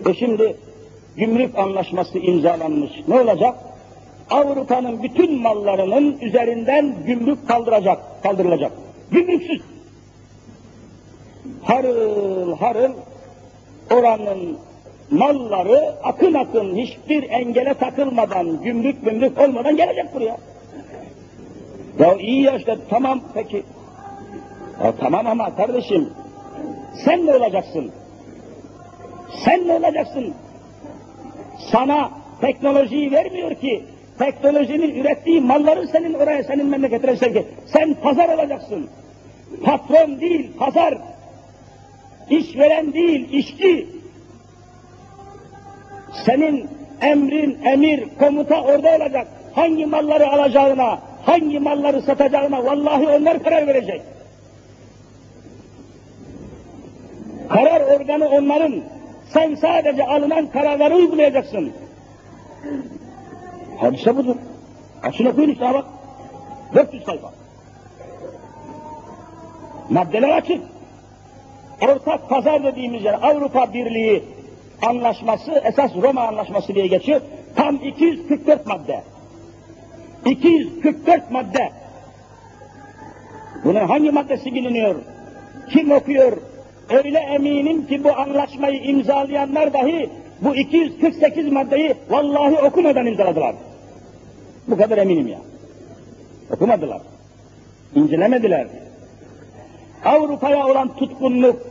E şimdi gümrük anlaşması imzalanmış. Ne olacak? Avrupa'nın bütün mallarının üzerinden gümrük kaldıracak, kaldırılacak. Gümrüksüz. Harıl harıl oranın malları akın akın hiçbir engele takılmadan, gümrük gümrük olmadan gelecek buraya. Ya iyi ya tamam peki. Ya tamam ama kardeşim sen ne olacaksın? Sen ne olacaksın? Sana teknolojiyi vermiyor ki. Teknolojinin ürettiği malları senin oraya, senin memleketine sevk Sen pazar olacaksın. Patron değil, pazar. İşveren değil, işçi. Senin emrin, emir, komuta orada olacak. Hangi malları alacağına, hangi malları satacağına vallahi onlar karar verecek. Karar organı onların. Sen sadece alınan kararları uygulayacaksın. Hadise budur. Açın okuyun işte bak. 400 sayfa. Maddeler açık. Ortak pazar dediğimiz yer Avrupa Birliği anlaşması, esas Roma anlaşması diye geçiyor. Tam 244 madde. 244 madde. Bunun hangi maddesi biliniyor? Kim okuyor? Öyle eminim ki bu anlaşmayı imzalayanlar dahi bu 248 maddeyi vallahi okumadan imzaladılar. Bu kadar eminim ya. Okumadılar. İncelemediler. Avrupa'ya olan tutkunluk,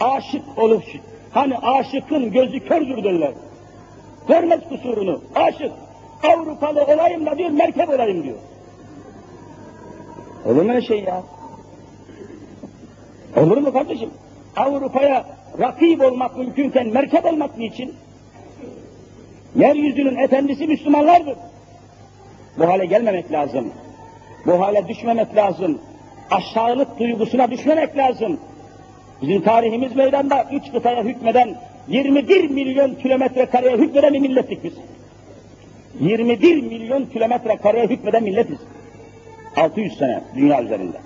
aşık olup, hani aşıkın gözü kördür derler. Görmez kusurunu, aşık. Avrupalı olayım da diyor, merkep olayım diyor. Olur mu öyle şey ya? Olur mu kardeşim? Avrupa'ya rakip olmak mümkünken merkep olmak niçin? Yeryüzünün efendisi Müslümanlardır. Bu hale gelmemek lazım. Bu hale düşmemek lazım. Aşağılık duygusuna düşmemek lazım. Bizim tarihimiz meydanda üç kıtaya hükmeden 21 milyon kilometre kareye hükmeden bir millettik biz. 21 milyon kilometre kareye hükmeden milletiz. 600 sene dünya üzerinde.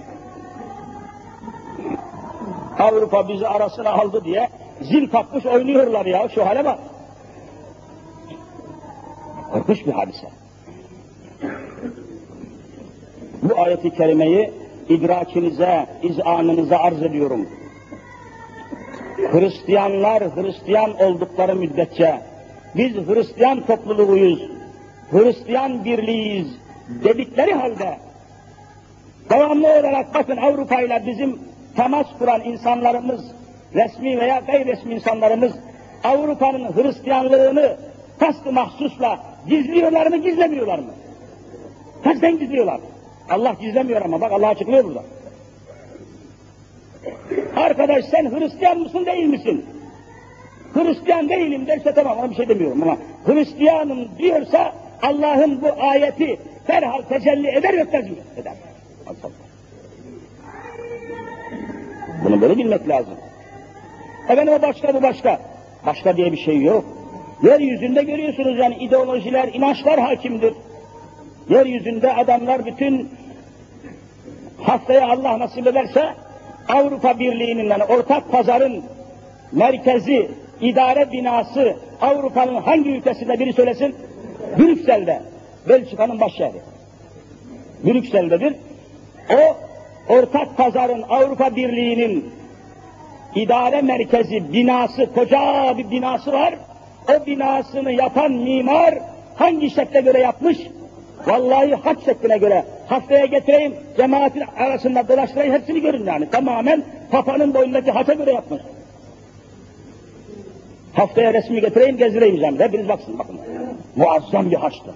Avrupa bizi arasına aldı diye zil takmış oynuyorlar ya şu hale bak. Korkunç bir hadise. Bu ayeti kerimeyi idrakinize, izanınıza arz ediyorum. Hristiyanlar Hristiyan oldukları müddetçe biz Hristiyan topluluğuyuz, Hristiyan birliğiyiz dedikleri halde devamlı olarak bakın Avrupa ile bizim temas kuran insanlarımız, resmi veya gayri resmi insanlarımız Avrupa'nın Hristiyanlığını kastı mahsusla gizliyorlar mı, gizlemiyorlar mı? Kasten gizliyorlar. Allah gizlemiyor ama bak Allah açıklıyor burada. Arkadaş sen Hristiyan mısın değil misin? Hristiyan değilim derse tamam ona bir şey demiyorum ama Hristiyanım diyorsa Allah'ın bu ayeti derhal tecelli eder ve tercih eder. Bunu böyle bilmek lazım. Efendim o başka bu başka. Başka diye bir şey yok. Yeryüzünde görüyorsunuz yani ideolojiler, inançlar hakimdir. Yeryüzünde adamlar bütün haftaya Allah nasip ederse Avrupa Birliği'nin yani ortak pazarın merkezi, idare binası Avrupa'nın hangi ülkesinde biri söylesin? Brüksel'de. Belçika'nın başşehri. Brüksel'dedir. O ortak pazarın Avrupa Birliği'nin idare merkezi binası, koca bir binası var. O binasını yapan mimar hangi şekle göre yapmış? Vallahi haç şekline göre haftaya getireyim, cemaatin arasında dolaştırayım, hepsini görün yani. Tamamen Papa'nın boyundaki haça göre yapmış. Haftaya resmi getireyim, gezdireyim cemde. Hepiniz baksın bakın. Muazzam bir haçtır.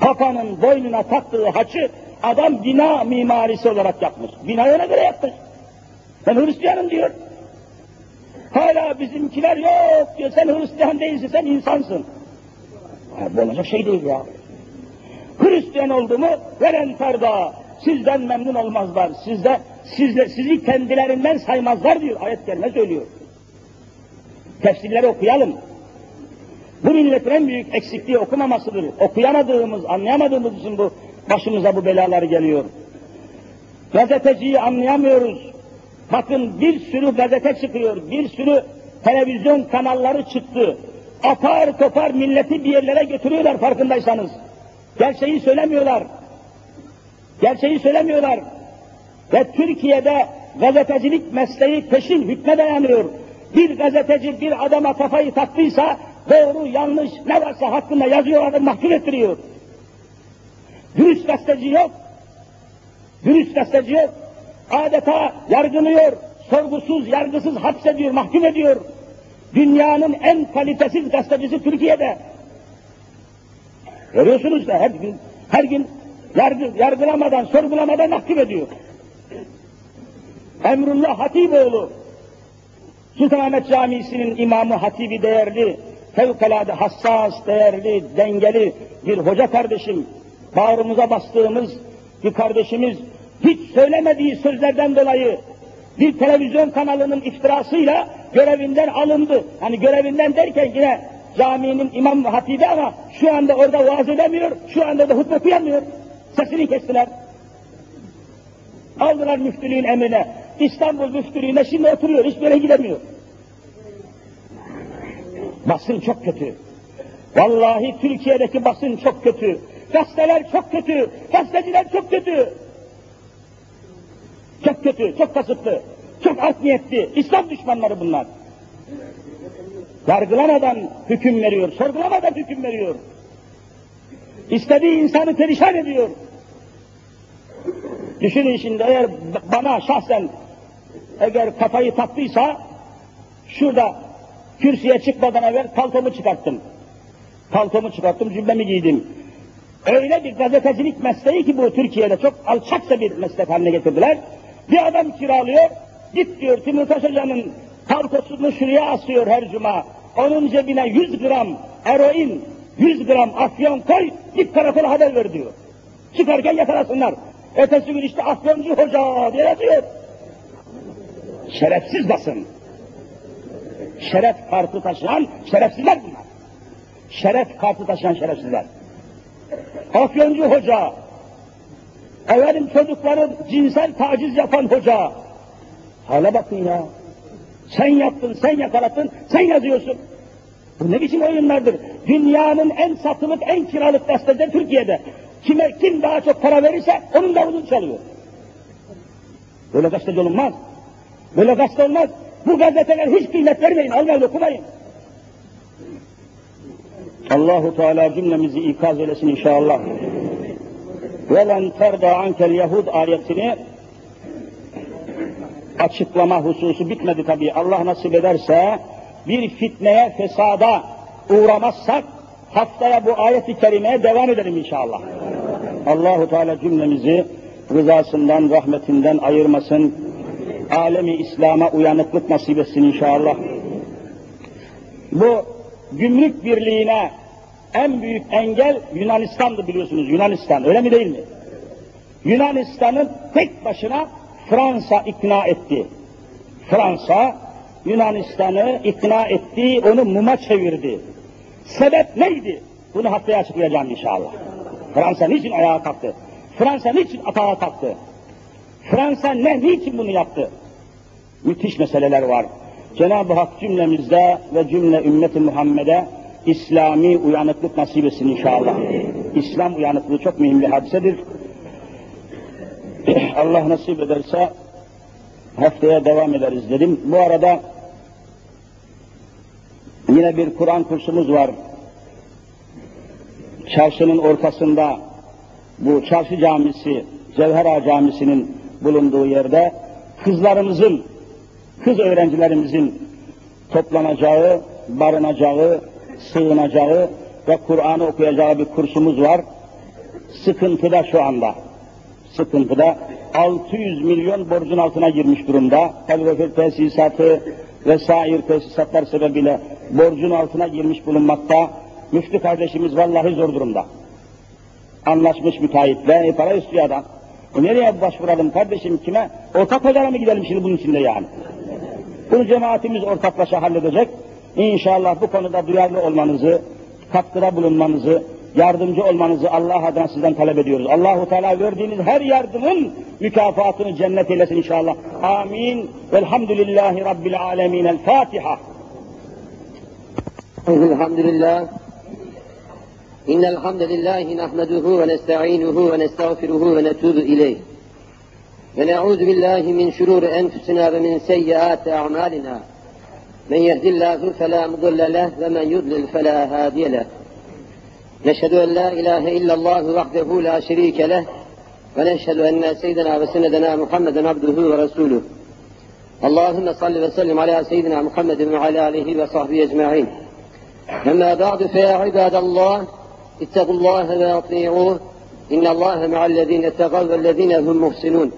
Papa'nın boynuna taktığı haçı adam bina mimarisi olarak yapmış. Binayı ona göre yapmış. Ben Hristiyanım diyor. Hala bizimkiler yok diyor, sen Hristiyan değilsin, sen insansın. Ha, bu olacak şey değil ya. Hristiyan oldu mu veren ferda, sizden memnun olmazlar, sizde, sizle, sizi kendilerinden saymazlar diyor, ayet kelime söylüyor. Tefsirleri okuyalım. Bu milletin en büyük eksikliği okumamasıdır. Okuyamadığımız, anlayamadığımız için bu başımıza bu belalar geliyor. Gazeteciyi anlayamıyoruz. Bakın bir sürü gazete çıkıyor, bir sürü televizyon kanalları çıktı. Apar topar milleti bir yerlere götürüyorlar farkındaysanız. Gerçeği söylemiyorlar. Gerçeği söylemiyorlar. Ve Türkiye'de gazetecilik mesleği peşin hükme dayanıyor. Bir gazeteci bir adama kafayı taktıysa doğru yanlış ne varsa hakkında yazıyor adam mahkum ettiriyor. Dürüst gazeteci yok. Dürüst gazeteci yok. Adeta yargılıyor, sorgusuz, yargısız hapsediyor, mahkum ediyor. Dünyanın en kalitesiz gazetecisi Türkiye'de. Görüyorsunuz da her gün, her gün yargı, yargılamadan, sorgulamadan mahkum ediyor. Emrullah Hatipoğlu, Sultanahmet Camisi'nin imamı hatibi değerli, fevkalade hassas, değerli, dengeli bir hoca kardeşim, bağrımıza bastığımız bir kardeşimiz, hiç söylemediği sözlerden dolayı bir televizyon kanalının iftirasıyla görevinden alındı. Hani görevinden derken yine caminin imam ve hatibi ama şu anda orada vaaz edemiyor, şu anda da hutbe okuyamıyor. Sesini kestiler. Aldılar müftülüğün emrine. İstanbul müftülüğüne şimdi oturuyor, hiçbir yere gidemiyor. Basın çok kötü. Vallahi Türkiye'deki basın çok kötü. Gazeteler çok kötü. Gazeteciler çok kötü. Çok kötü, çok kasıtlı, çok art niyetli. İslam düşmanları bunlar. Yargılamadan hüküm veriyor, sorgulamadan hüküm veriyor. İstediği insanı perişan ediyor. Düşünün şimdi eğer bana şahsen eğer kafayı taktıysa şurada kürsüye çıkmadan evvel paltomu çıkarttım. Paltomu çıkarttım, cübbemi giydim. Öyle bir gazetecilik mesleği ki bu Türkiye'de çok alçakça bir meslek haline getirdiler. Bir adam kiralıyor, git diyor Timurtaş Hoca'nın paltosunu şuraya asıyor her cuma. Onun cebine 100 gram eroin, 100 gram afyon koy, git karakola haber ver diyor. Çıkarken yakalasınlar. Ertesi gün işte afyoncu hoca diye yazıyor. Şerefsiz basın. Şeref kartı taşıyan şerefsizler bunlar. Şeref kartı taşıyan şerefsizler. Afyoncu hoca, efendim çocukların cinsel taciz yapan hoca. Hala bakın ya. Sen yaptın, sen yakalattın, sen yazıyorsun. Bu ne biçim oyunlardır? Dünyanın en satılık, en kiralık gazeteleri Türkiye'de. Kime, kim daha çok para verirse onun da davulunu çalıyor. Böyle gazete olunmaz. Böyle gazete olmaz. Bu gazeteler hiç kıymet vermeyin, almayın, okumayın. Allahu Teala cümlemizi ikaz eylesin inşallah. Ve lan terda ankel yahud ayetini açıklama hususu bitmedi tabi. Allah nasip ederse bir fitneye, fesada uğramazsak haftaya bu ayet-i kerimeye devam edelim inşallah. Allahu Teala cümlemizi rızasından, rahmetinden ayırmasın. Alemi İslam'a uyanıklık nasip etsin inşallah. Bu gümrük birliğine en büyük engel Yunanistan'dı biliyorsunuz. Yunanistan öyle mi değil mi? Yunanistan'ın tek başına Fransa ikna etti. Fransa Yunanistan'ı ikna etti, onu muma çevirdi. Sebep neydi? Bunu haftaya açıklayacağım inşallah. Fransa niçin ayağa kalktı? Fransa niçin atağa kalktı? Fransa ne, niçin bunu yaptı? Müthiş meseleler var. Cenab-ı Hak cümlemizde ve cümle ümmeti Muhammed'e İslami uyanıklık nasip etsin inşallah. İslam uyanıklığı çok mühim bir hadisedir. Allah nasip ederse haftaya devam ederiz dedim. Bu arada yine bir Kur'an kursumuz var. Çarşının ortasında bu çarşı camisi, Cevhera Camisi'nin bulunduğu yerde kızlarımızın, kız öğrencilerimizin toplanacağı, barınacağı, sığınacağı ve Kur'an'ı okuyacağı bir kursumuz var. Sıkıntıda şu anda. Sıkıntıda 600 milyon borcun altına girmiş durumda. Kalorifer tesisatı, vesaire tesisatlar sebebiyle borcun altına girmiş bulunmakta. Müftü kardeşimiz vallahi zor durumda. Anlaşmış müteahhitle, e, para istiyor adam. E nereye başvuralım kardeşim kime? Ortak pazara mı gidelim şimdi bunun içinde yani? Bunu cemaatimiz ortaklaşa halledecek. İnşallah bu konuda duyarlı olmanızı, katkıda bulunmanızı, yardımcı olmanızı Allah adına sizden talep ediyoruz. Allahu Teala verdiğiniz her yardımın mükafatını cennet eylesin inşallah. Amin. Velhamdülillahi Rabbil alemin. El Fatiha. Elhamdülillah. İnnel hamdelellahi nahmeduhu ve nestainuhu ve nestağfiruhu ve netubu ileyh. Ve ne'udhu billahi min şururi enfusina ve min seyyiati a'malina. Men yehdillahu fela mudille leh ve men yudlil fela. نشهد أن لا إله إلا الله وحده لا شريك له ونشهد أن سيدنا وسندنا محمدا عبده ورسوله. اللهم صل وسلم على سيدنا محمد وعلى آله وصحبه أجمعين. أما بعد فيا عباد الله اتقوا الله وأطيعوه إن الله مع الذين اتقوا والذين هم محسنون.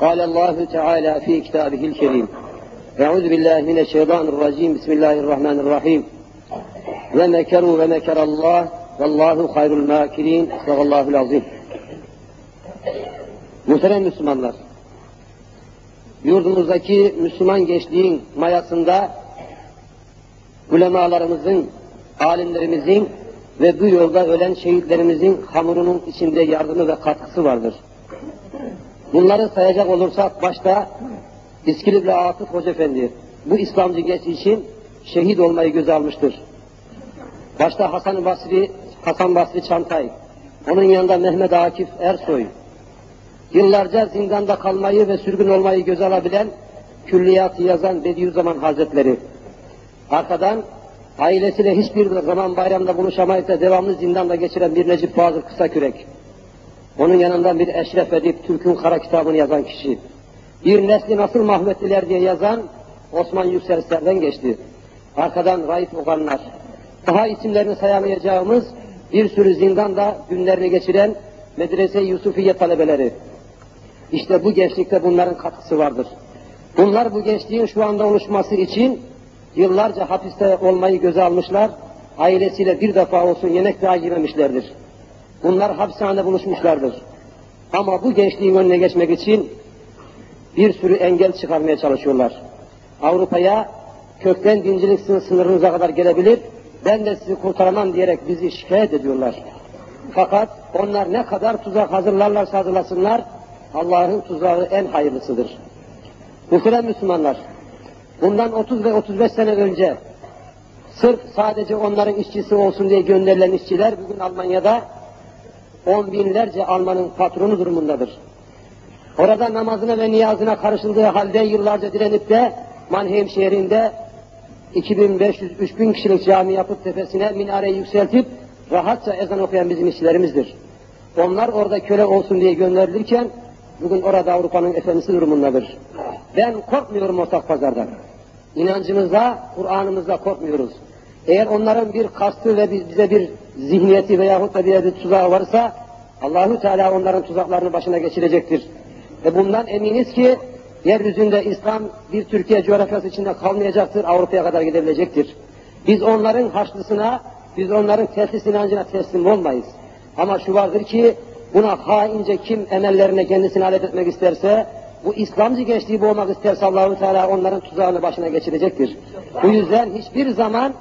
قال الله تعالى في كتابه الكريم أعوذ بالله من الشيطان الرجيم بسم الله الرحمن الرحيم. ومكروا ومكر الله Vallahu hayrul makirin. Estağallahul azim. Muhterem Müslümanlar, yurdumuzdaki Müslüman gençliğin mayasında ulemalarımızın, alimlerimizin ve bu yolda ölen şehitlerimizin hamurunun içinde yardımı ve katkısı vardır. Bunları sayacak olursak başta İskilipli Atıf Hoca Efendi bu İslamcı genç için şehit olmayı göze almıştır. Başta Hasan Basri, Hasan Basri Çantay, onun yanında Mehmet Akif Ersoy, yıllarca zindanda kalmayı ve sürgün olmayı göze alabilen külliyatı yazan Bediüzzaman Hazretleri, arkadan ailesiyle hiçbir zaman bayramda buluşamayıp da devamlı zindanda geçiren bir Necip Fazıl Kısakürek, onun yanında bir Eşref Edip Türk'ün Kara kitabını yazan kişi, bir nesli nasıl mahvettiler diye yazan Osman Yükselser'den geçti. Arkadan Raif Okanlar, daha isimlerini sayamayacağımız bir sürü zindanda günlerini geçiren Medrese-i Yusufiye talebeleri. İşte bu gençlikte bunların katkısı vardır. Bunlar bu gençliğin şu anda oluşması için yıllarca hapiste olmayı göze almışlar, ailesiyle bir defa olsun yemek daha yememişlerdir. Bunlar hapishanede buluşmuşlardır. Ama bu gençliğin önüne geçmek için bir sürü engel çıkarmaya çalışıyorlar. Avrupa'ya kökten dincilik sınırınıza kadar gelebilir, ben de sizi kurtaramam diyerek bizi şikayet ediyorlar. Fakat onlar ne kadar tuzak hazırlarlarsa hazırlasınlar, Allah'ın tuzağı en hayırlısıdır. Muhterem Müslümanlar, bundan 30 ve 35 sene önce sırf sadece onların işçisi olsun diye gönderilen işçiler bugün Almanya'da on binlerce Almanın patronu durumundadır. Orada namazına ve niyazına karışıldığı halde yıllarca direnip de Mannheim şehrinde 2500-3000 kişilik cami yapıp tepesine minare yükseltip rahatça ezan okuyan bizim işçilerimizdir. Onlar orada köle olsun diye gönderilirken bugün orada Avrupa'nın efendisi durumundadır. Ben korkmuyorum ortak pazardan. İnancımızda, Kur'an'ımızda korkmuyoruz. Eğer onların bir kastı ve bize bir zihniyeti veyahut da bir, tuzağı varsa Allahu Teala onların tuzaklarını başına geçirecektir. Ve bundan eminiz ki yeryüzünde İslam bir Türkiye coğrafyası içinde kalmayacaktır, Avrupa'ya kadar gidebilecektir. Biz onların haçlısına, biz onların tesis inancına teslim olmayız. Ama şu vardır ki buna haince kim emellerine kendisini alet etmek isterse, bu İslamcı gençliği boğmak isterse Allahu Teala onların tuzağını başına geçirecektir. Bu yüzden hiçbir zaman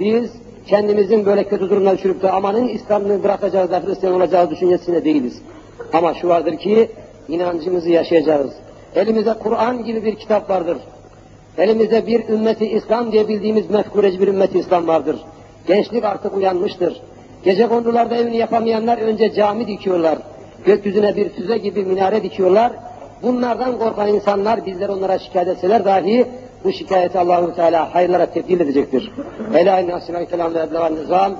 biz kendimizin böyle kötü durumdan düşürüp de amanın İslam'ını bırakacağız da Hristiyan olacağız düşüncesinde değiliz. Ama şu vardır ki inancımızı yaşayacağız. Elimizde Kur'an gibi bir kitap vardır. Elimizde bir ümmeti İslam diye bildiğimiz mefkureci bir ümmeti İslam vardır. Gençlik artık uyanmıştır. Gece kondularda evini yapamayanlar önce cami dikiyorlar. Gökyüzüne bir füze gibi minare dikiyorlar. Bunlardan korkan insanlar bizler onlara şikayet etseler dahi bu şikayeti Allahu Teala hayırlara tebdil edecektir. Ela inne aslan kelam ve eblegan nizam.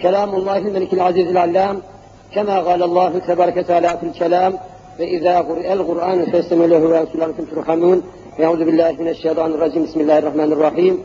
Kelamullahil melikil azizil allam. Kema galallahu tebareke teala fil kelam. Ve izâ el Kur'an festemilehu ve esulânikum turhamun. Euzu billahi mineşşeytanirracim. Bismillahirrahmanirrahim.